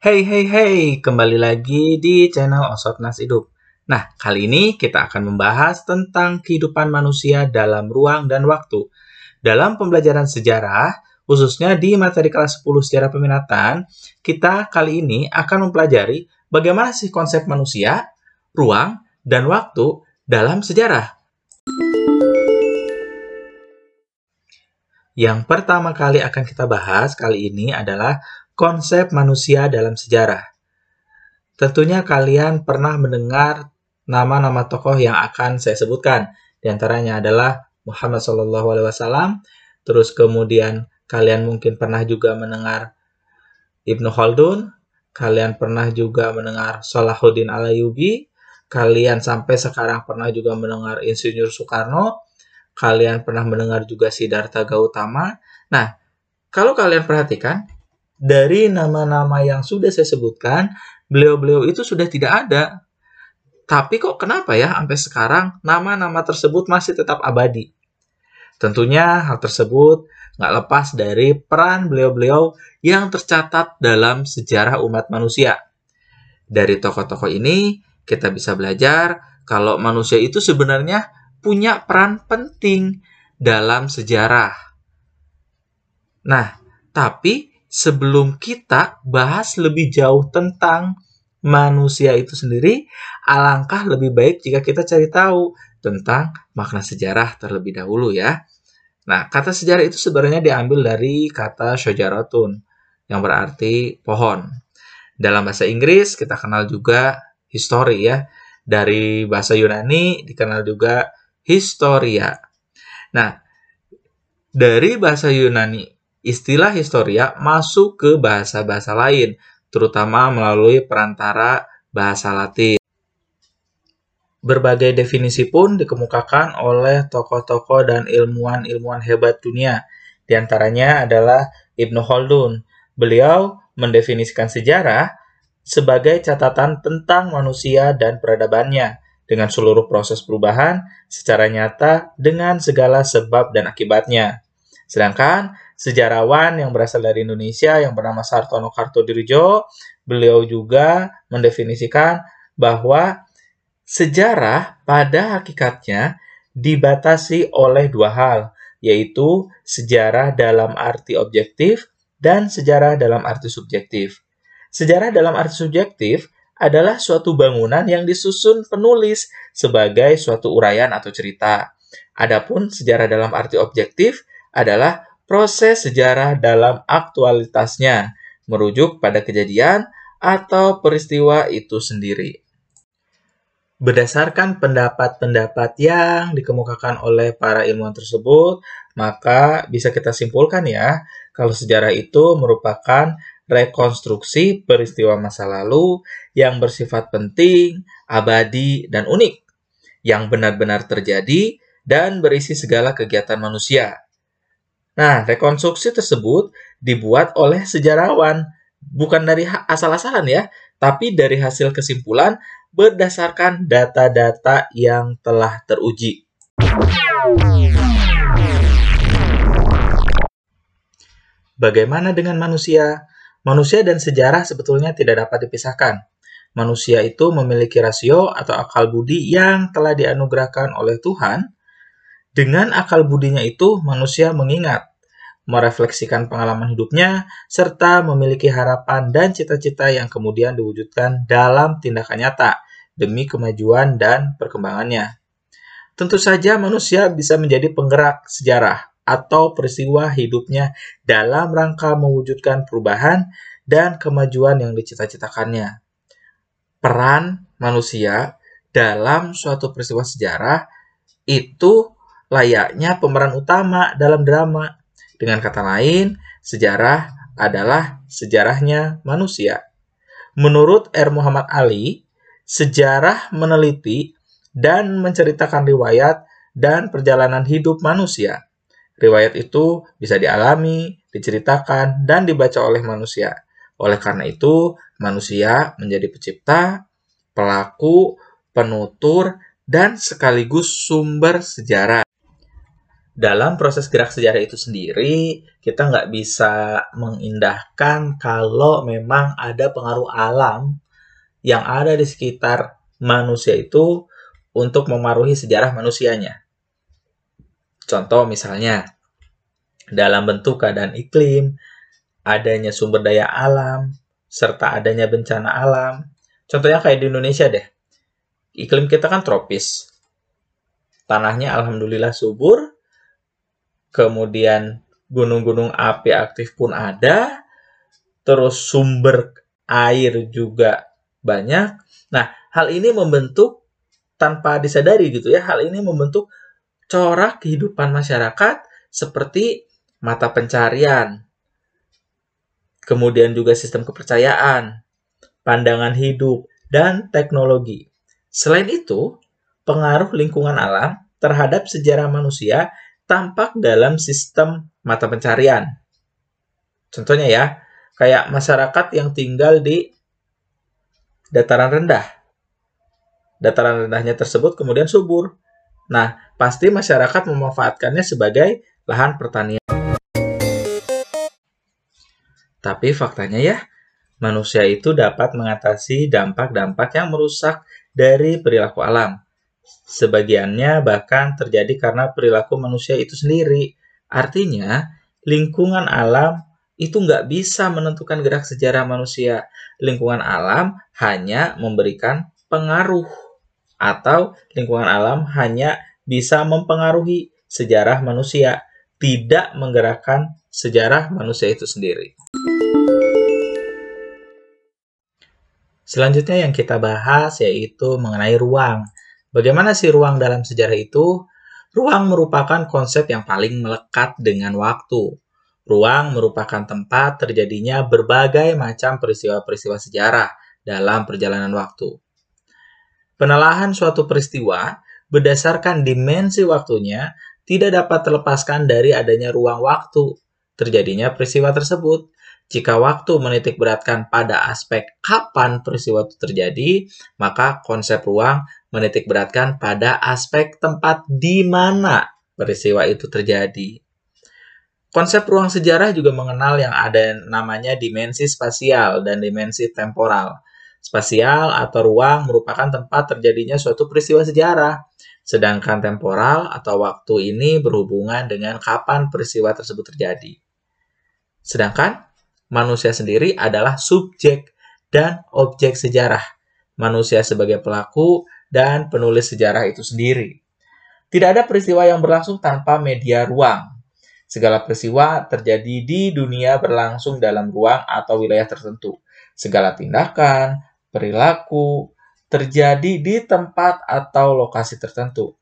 Hey hey hey, kembali lagi di channel Osot Nas Hidup. Nah, kali ini kita akan membahas tentang kehidupan manusia dalam ruang dan waktu. Dalam pembelajaran sejarah, khususnya di materi kelas 10 sejarah peminatan, kita kali ini akan mempelajari bagaimana sih konsep manusia, ruang, dan waktu dalam sejarah. Yang pertama kali akan kita bahas kali ini adalah konsep manusia dalam sejarah. Tentunya kalian pernah mendengar nama-nama tokoh yang akan saya sebutkan. Di antaranya adalah Muhammad SAW, terus kemudian kalian mungkin pernah juga mendengar Ibnu Khaldun, kalian pernah juga mendengar Salahuddin Alayubi, kalian sampai sekarang pernah juga mendengar Insinyur Soekarno, kalian pernah mendengar juga Siddhartha Gautama. Nah, kalau kalian perhatikan, dari nama-nama yang sudah saya sebutkan, beliau-beliau itu sudah tidak ada. Tapi kok kenapa ya sampai sekarang nama-nama tersebut masih tetap abadi? Tentunya hal tersebut nggak lepas dari peran beliau-beliau yang tercatat dalam sejarah umat manusia. Dari tokoh-tokoh ini, kita bisa belajar kalau manusia itu sebenarnya punya peran penting dalam sejarah. Nah, tapi sebelum kita bahas lebih jauh tentang manusia itu sendiri, alangkah lebih baik jika kita cari tahu tentang makna sejarah terlebih dahulu ya. Nah, kata sejarah itu sebenarnya diambil dari kata syajaratun yang berarti pohon. Dalam bahasa Inggris kita kenal juga history ya. Dari bahasa Yunani dikenal juga historia. Nah, dari bahasa Yunani istilah historia masuk ke bahasa-bahasa lain, terutama melalui perantara bahasa Latin. Berbagai definisi pun dikemukakan oleh tokoh-tokoh dan ilmuwan-ilmuwan hebat dunia. Di antaranya adalah Ibnu Khaldun. Beliau mendefinisikan sejarah sebagai catatan tentang manusia dan peradabannya dengan seluruh proses perubahan secara nyata dengan segala sebab dan akibatnya. Sedangkan sejarawan yang berasal dari Indonesia yang bernama Sartono Kartodirijo, beliau juga mendefinisikan bahwa sejarah pada hakikatnya dibatasi oleh dua hal, yaitu sejarah dalam arti objektif dan sejarah dalam arti subjektif. Sejarah dalam arti subjektif adalah suatu bangunan yang disusun penulis sebagai suatu uraian atau cerita. Adapun sejarah dalam arti objektif adalah proses sejarah dalam aktualitasnya, merujuk pada kejadian atau peristiwa itu sendiri. Berdasarkan pendapat-pendapat yang dikemukakan oleh para ilmuwan tersebut, maka bisa kita simpulkan ya, kalau sejarah itu merupakan rekonstruksi peristiwa masa lalu yang bersifat penting, abadi, dan unik, yang benar-benar terjadi dan berisi segala kegiatan manusia, Nah, rekonstruksi tersebut dibuat oleh sejarawan, bukan dari asal-asalan ya, tapi dari hasil kesimpulan berdasarkan data-data yang telah teruji. Bagaimana dengan manusia? Manusia dan sejarah sebetulnya tidak dapat dipisahkan. Manusia itu memiliki rasio atau akal budi yang telah dianugerahkan oleh Tuhan dengan akal budinya itu, manusia mengingat, merefleksikan pengalaman hidupnya, serta memiliki harapan dan cita-cita yang kemudian diwujudkan dalam tindakan nyata demi kemajuan dan perkembangannya. Tentu saja manusia bisa menjadi penggerak sejarah atau peristiwa hidupnya dalam rangka mewujudkan perubahan dan kemajuan yang dicita-citakannya. Peran manusia dalam suatu peristiwa sejarah itu layaknya pemeran utama dalam drama. Dengan kata lain, sejarah adalah sejarahnya manusia. Menurut R. Muhammad Ali, sejarah meneliti dan menceritakan riwayat dan perjalanan hidup manusia. Riwayat itu bisa dialami, diceritakan, dan dibaca oleh manusia. Oleh karena itu, manusia menjadi pencipta, pelaku, penutur, dan sekaligus sumber sejarah. Dalam proses gerak sejarah itu sendiri, kita nggak bisa mengindahkan kalau memang ada pengaruh alam yang ada di sekitar manusia itu untuk memengaruhi sejarah manusianya. Contoh misalnya, dalam bentuk keadaan iklim, adanya sumber daya alam, serta adanya bencana alam. Contohnya kayak di Indonesia deh. Iklim kita kan tropis. Tanahnya alhamdulillah subur. Kemudian gunung-gunung api aktif pun ada. Terus sumber air juga banyak. Nah, hal ini membentuk tanpa disadari gitu ya. Hal ini membentuk corak kehidupan masyarakat seperti mata pencarian, kemudian juga sistem kepercayaan, pandangan hidup, dan teknologi. Selain itu, pengaruh lingkungan alam terhadap sejarah manusia tampak dalam sistem mata pencarian. Contohnya ya, kayak masyarakat yang tinggal di dataran rendah. Dataran rendahnya tersebut kemudian subur. Nah, pasti masyarakat memanfaatkannya sebagai lahan pertanian. Tapi faktanya ya, manusia itu dapat mengatasi dampak-dampak yang merusak dari perilaku alam. Sebagiannya bahkan terjadi karena perilaku manusia itu sendiri. Artinya, lingkungan alam itu nggak bisa menentukan gerak sejarah manusia. Lingkungan alam hanya memberikan pengaruh atau lingkungan alam hanya bisa mempengaruhi sejarah manusia, tidak menggerakkan sejarah manusia itu sendiri. Selanjutnya yang kita bahas yaitu mengenai ruang. Bagaimana sih ruang dalam sejarah itu? Ruang merupakan konsep yang paling melekat dengan waktu. Ruang merupakan tempat terjadinya berbagai macam peristiwa-peristiwa sejarah dalam perjalanan waktu. Penelahan suatu peristiwa berdasarkan dimensi waktunya tidak dapat terlepaskan dari adanya ruang waktu terjadinya peristiwa tersebut. Jika waktu menitik beratkan pada aspek kapan peristiwa itu terjadi, maka konsep ruang menitik beratkan pada aspek tempat di mana peristiwa itu terjadi. Konsep ruang sejarah juga mengenal yang ada namanya dimensi spasial dan dimensi temporal. Spasial atau ruang merupakan tempat terjadinya suatu peristiwa sejarah, sedangkan temporal atau waktu ini berhubungan dengan kapan peristiwa tersebut terjadi. Sedangkan manusia sendiri adalah subjek dan objek sejarah. Manusia sebagai pelaku dan penulis sejarah itu sendiri. Tidak ada peristiwa yang berlangsung tanpa media ruang. Segala peristiwa terjadi di dunia berlangsung dalam ruang atau wilayah tertentu. Segala tindakan, perilaku, terjadi di tempat atau lokasi tertentu.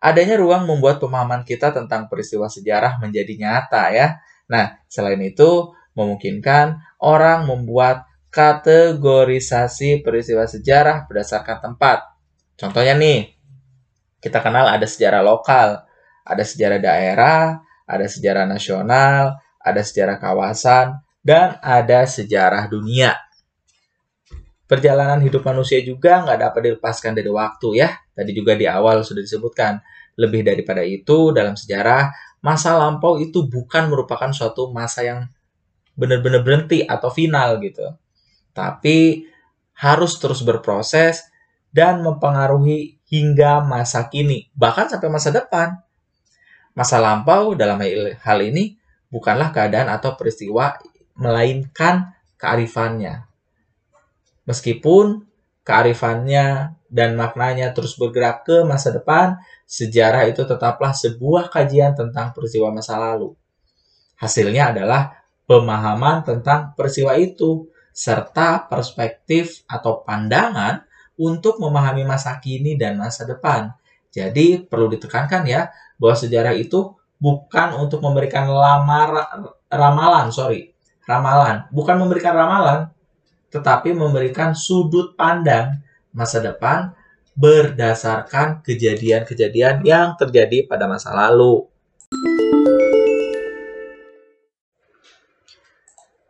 Adanya ruang membuat pemahaman kita tentang peristiwa sejarah menjadi nyata ya. Nah, selain itu memungkinkan orang membuat kategorisasi peristiwa sejarah berdasarkan tempat. Contohnya nih, kita kenal ada sejarah lokal, ada sejarah daerah, ada sejarah nasional, ada sejarah kawasan, dan ada sejarah dunia. Perjalanan hidup manusia juga nggak dapat dilepaskan dari waktu ya. Tadi juga di awal sudah disebutkan. Lebih daripada itu, dalam sejarah, masa lampau itu bukan merupakan suatu masa yang benar-benar berhenti atau final gitu. Tapi harus terus berproses dan mempengaruhi hingga masa kini, bahkan sampai masa depan. Masa lampau dalam hal ini bukanlah keadaan atau peristiwa, melainkan kearifannya. Meskipun kearifannya dan maknanya terus bergerak ke masa depan, sejarah itu tetaplah sebuah kajian tentang peristiwa masa lalu. Hasilnya adalah pemahaman tentang peristiwa itu, serta perspektif atau pandangan untuk memahami masa kini dan masa depan. Jadi perlu ditekankan ya bahwa sejarah itu bukan untuk memberikan lamar ramalan, sorry, ramalan, bukan memberikan ramalan, tetapi memberikan sudut pandang masa depan berdasarkan kejadian-kejadian yang terjadi pada masa lalu.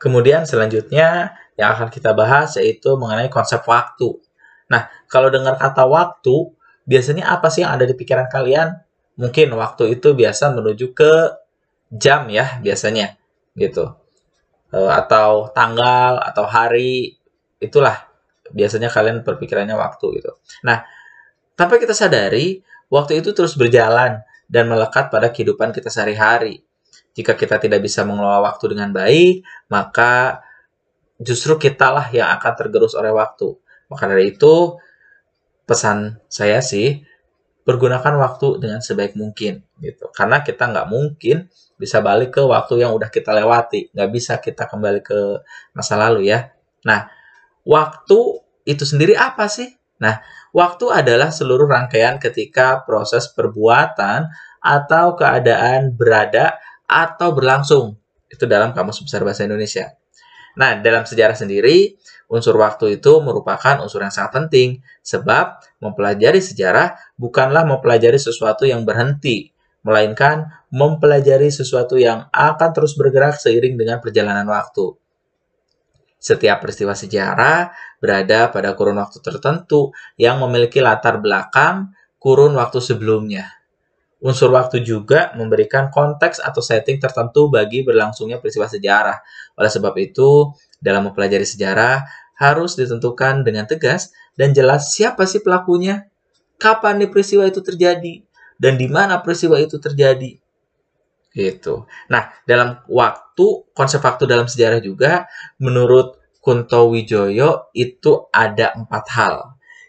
Kemudian selanjutnya yang akan kita bahas yaitu mengenai konsep waktu. Nah, kalau dengar kata waktu, biasanya apa sih yang ada di pikiran kalian? mungkin waktu itu biasa menuju ke jam ya biasanya gitu uh, atau tanggal atau hari itulah biasanya kalian berpikirannya waktu gitu nah tanpa kita sadari waktu itu terus berjalan dan melekat pada kehidupan kita sehari-hari jika kita tidak bisa mengelola waktu dengan baik, maka justru kitalah yang akan tergerus oleh waktu. Maka dari itu, pesan saya sih, pergunakan waktu dengan sebaik mungkin. gitu. Karena kita nggak mungkin bisa balik ke waktu yang udah kita lewati. Nggak bisa kita kembali ke masa lalu ya. Nah, waktu itu sendiri apa sih? Nah, waktu adalah seluruh rangkaian ketika proses perbuatan atau keadaan berada atau berlangsung. Itu dalam Kamus Besar Bahasa Indonesia. Nah, dalam sejarah sendiri, unsur waktu itu merupakan unsur yang sangat penting, sebab mempelajari sejarah bukanlah mempelajari sesuatu yang berhenti, melainkan mempelajari sesuatu yang akan terus bergerak seiring dengan perjalanan waktu. Setiap peristiwa sejarah berada pada kurun waktu tertentu yang memiliki latar belakang kurun waktu sebelumnya. Unsur waktu juga memberikan konteks atau setting tertentu bagi berlangsungnya peristiwa sejarah. Oleh sebab itu, dalam mempelajari sejarah harus ditentukan dengan tegas dan jelas siapa sih pelakunya, kapan nih peristiwa itu terjadi, dan di mana peristiwa itu terjadi. Gitu. Nah, dalam waktu, konsep waktu dalam sejarah juga, menurut Kunto Wijoyo itu ada empat hal.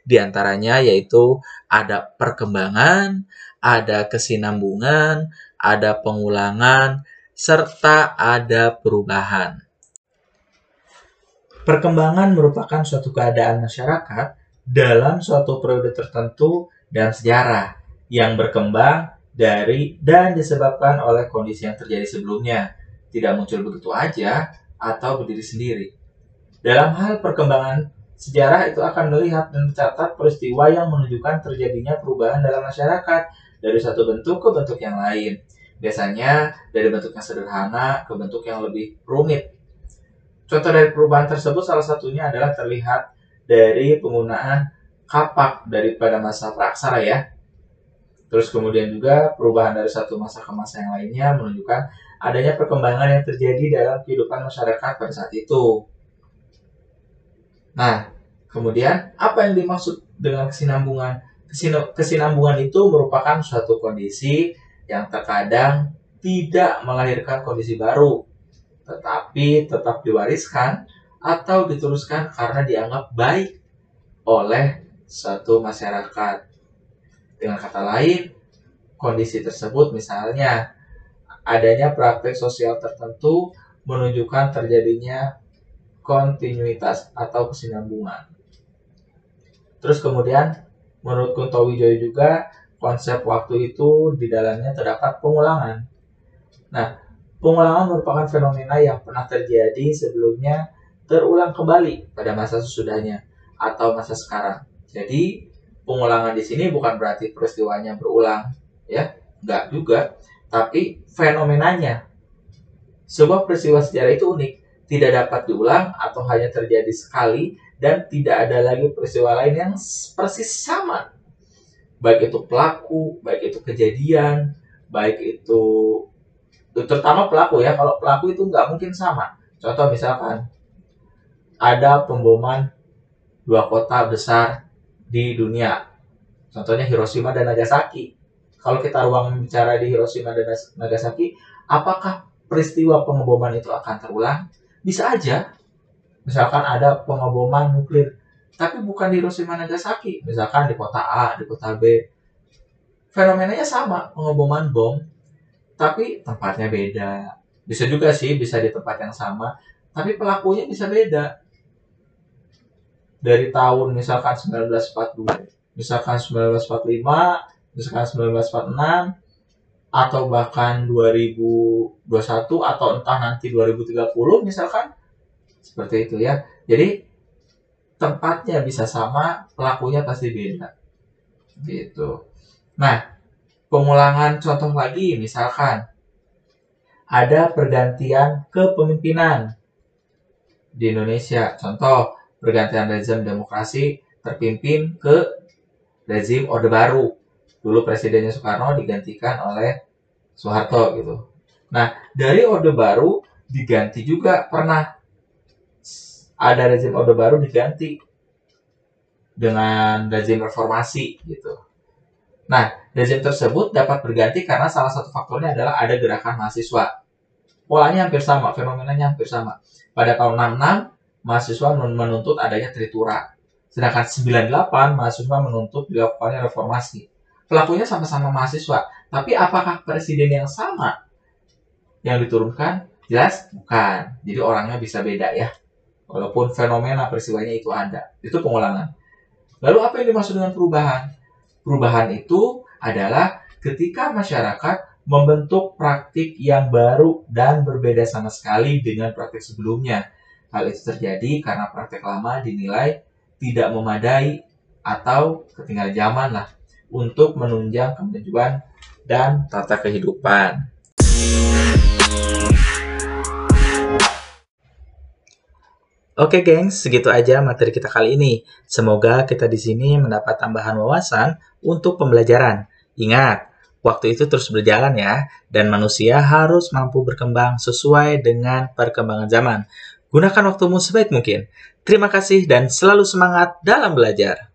Di antaranya yaitu ada perkembangan, ada kesinambungan, ada pengulangan, serta ada perubahan. Perkembangan merupakan suatu keadaan masyarakat dalam suatu periode tertentu dan sejarah yang berkembang dari dan disebabkan oleh kondisi yang terjadi sebelumnya, tidak muncul begitu aja atau berdiri sendiri. Dalam hal perkembangan sejarah itu akan melihat dan mencatat peristiwa yang menunjukkan terjadinya perubahan dalam masyarakat dari satu bentuk ke bentuk yang lain. Biasanya dari bentuk yang sederhana ke bentuk yang lebih rumit. Contoh dari perubahan tersebut salah satunya adalah terlihat dari penggunaan kapak daripada masa praksara ya. Terus kemudian juga perubahan dari satu masa ke masa yang lainnya menunjukkan adanya perkembangan yang terjadi dalam kehidupan masyarakat pada saat itu. Nah, kemudian apa yang dimaksud dengan kesinambungan? Kesinambungan itu merupakan suatu kondisi yang terkadang tidak melahirkan kondisi baru, tetapi tetap diwariskan atau diteruskan karena dianggap baik oleh suatu masyarakat. Dengan kata lain, kondisi tersebut misalnya adanya praktek sosial tertentu menunjukkan terjadinya kontinuitas atau kesinambungan. Terus kemudian Menurut Kunto Wijoyo juga, konsep waktu itu di dalamnya terdapat pengulangan. Nah, pengulangan merupakan fenomena yang pernah terjadi sebelumnya terulang kembali pada masa sesudahnya atau masa sekarang. Jadi, pengulangan di sini bukan berarti peristiwanya berulang, ya, enggak juga, tapi fenomenanya. Sebuah peristiwa sejarah itu unik, tidak dapat diulang atau hanya terjadi sekali dan tidak ada lagi peristiwa lain yang persis sama. Baik itu pelaku, baik itu kejadian, baik itu terutama pelaku ya. Kalau pelaku itu nggak mungkin sama. Contoh misalkan ada pemboman dua kota besar di dunia. Contohnya Hiroshima dan Nagasaki. Kalau kita ruang bicara di Hiroshima dan Nagasaki, apakah peristiwa pengeboman itu akan terulang? Bisa aja, misalkan ada pengeboman nuklir. Tapi bukan di Hiroshima Nagasaki. Misalkan di kota A di kota B. Fenomenanya sama pengeboman bom. Tapi tempatnya beda. Bisa juga sih bisa di tempat yang sama. Tapi pelakunya bisa beda. Dari tahun misalkan 1942 misalkan 1945 misalkan 1946 atau bahkan 2021 atau entah nanti 2030 misalkan seperti itu ya. Jadi tempatnya bisa sama, pelakunya pasti beda. Gitu. Nah, pengulangan contoh lagi misalkan ada pergantian kepemimpinan di Indonesia. Contoh, pergantian rezim demokrasi terpimpin ke rezim Orde Baru. Dulu presidennya Soekarno digantikan oleh Soeharto gitu. Nah, dari Orde Baru diganti juga pernah ada rezim Orde Baru diganti dengan rezim reformasi gitu. Nah, rezim tersebut dapat berganti karena salah satu faktornya adalah ada gerakan mahasiswa. Polanya hampir sama, fenomenanya hampir sama. Pada tahun 66, mahasiswa menuntut adanya tritura. Sedangkan 98 mahasiswa menuntut dilakukannya reformasi. Pelakunya sama-sama mahasiswa, tapi apakah presiden yang sama yang diturunkan? Jelas bukan. Jadi orangnya bisa beda ya. Walaupun fenomena peristiwanya itu ada. Itu pengulangan. Lalu apa yang dimaksud dengan perubahan? Perubahan itu adalah ketika masyarakat membentuk praktik yang baru dan berbeda sama sekali dengan praktik sebelumnya Hal itu terjadi karena praktek lama dinilai tidak memadai atau ketinggalan zaman lah untuk menunjang kemajuan dan tata kehidupan. Oke gengs, segitu aja materi kita kali ini. Semoga kita di sini mendapat tambahan wawasan untuk pembelajaran. Ingat, waktu itu terus berjalan ya, dan manusia harus mampu berkembang sesuai dengan perkembangan zaman. Gunakan waktumu sebaik mungkin. Terima kasih dan selalu semangat dalam belajar.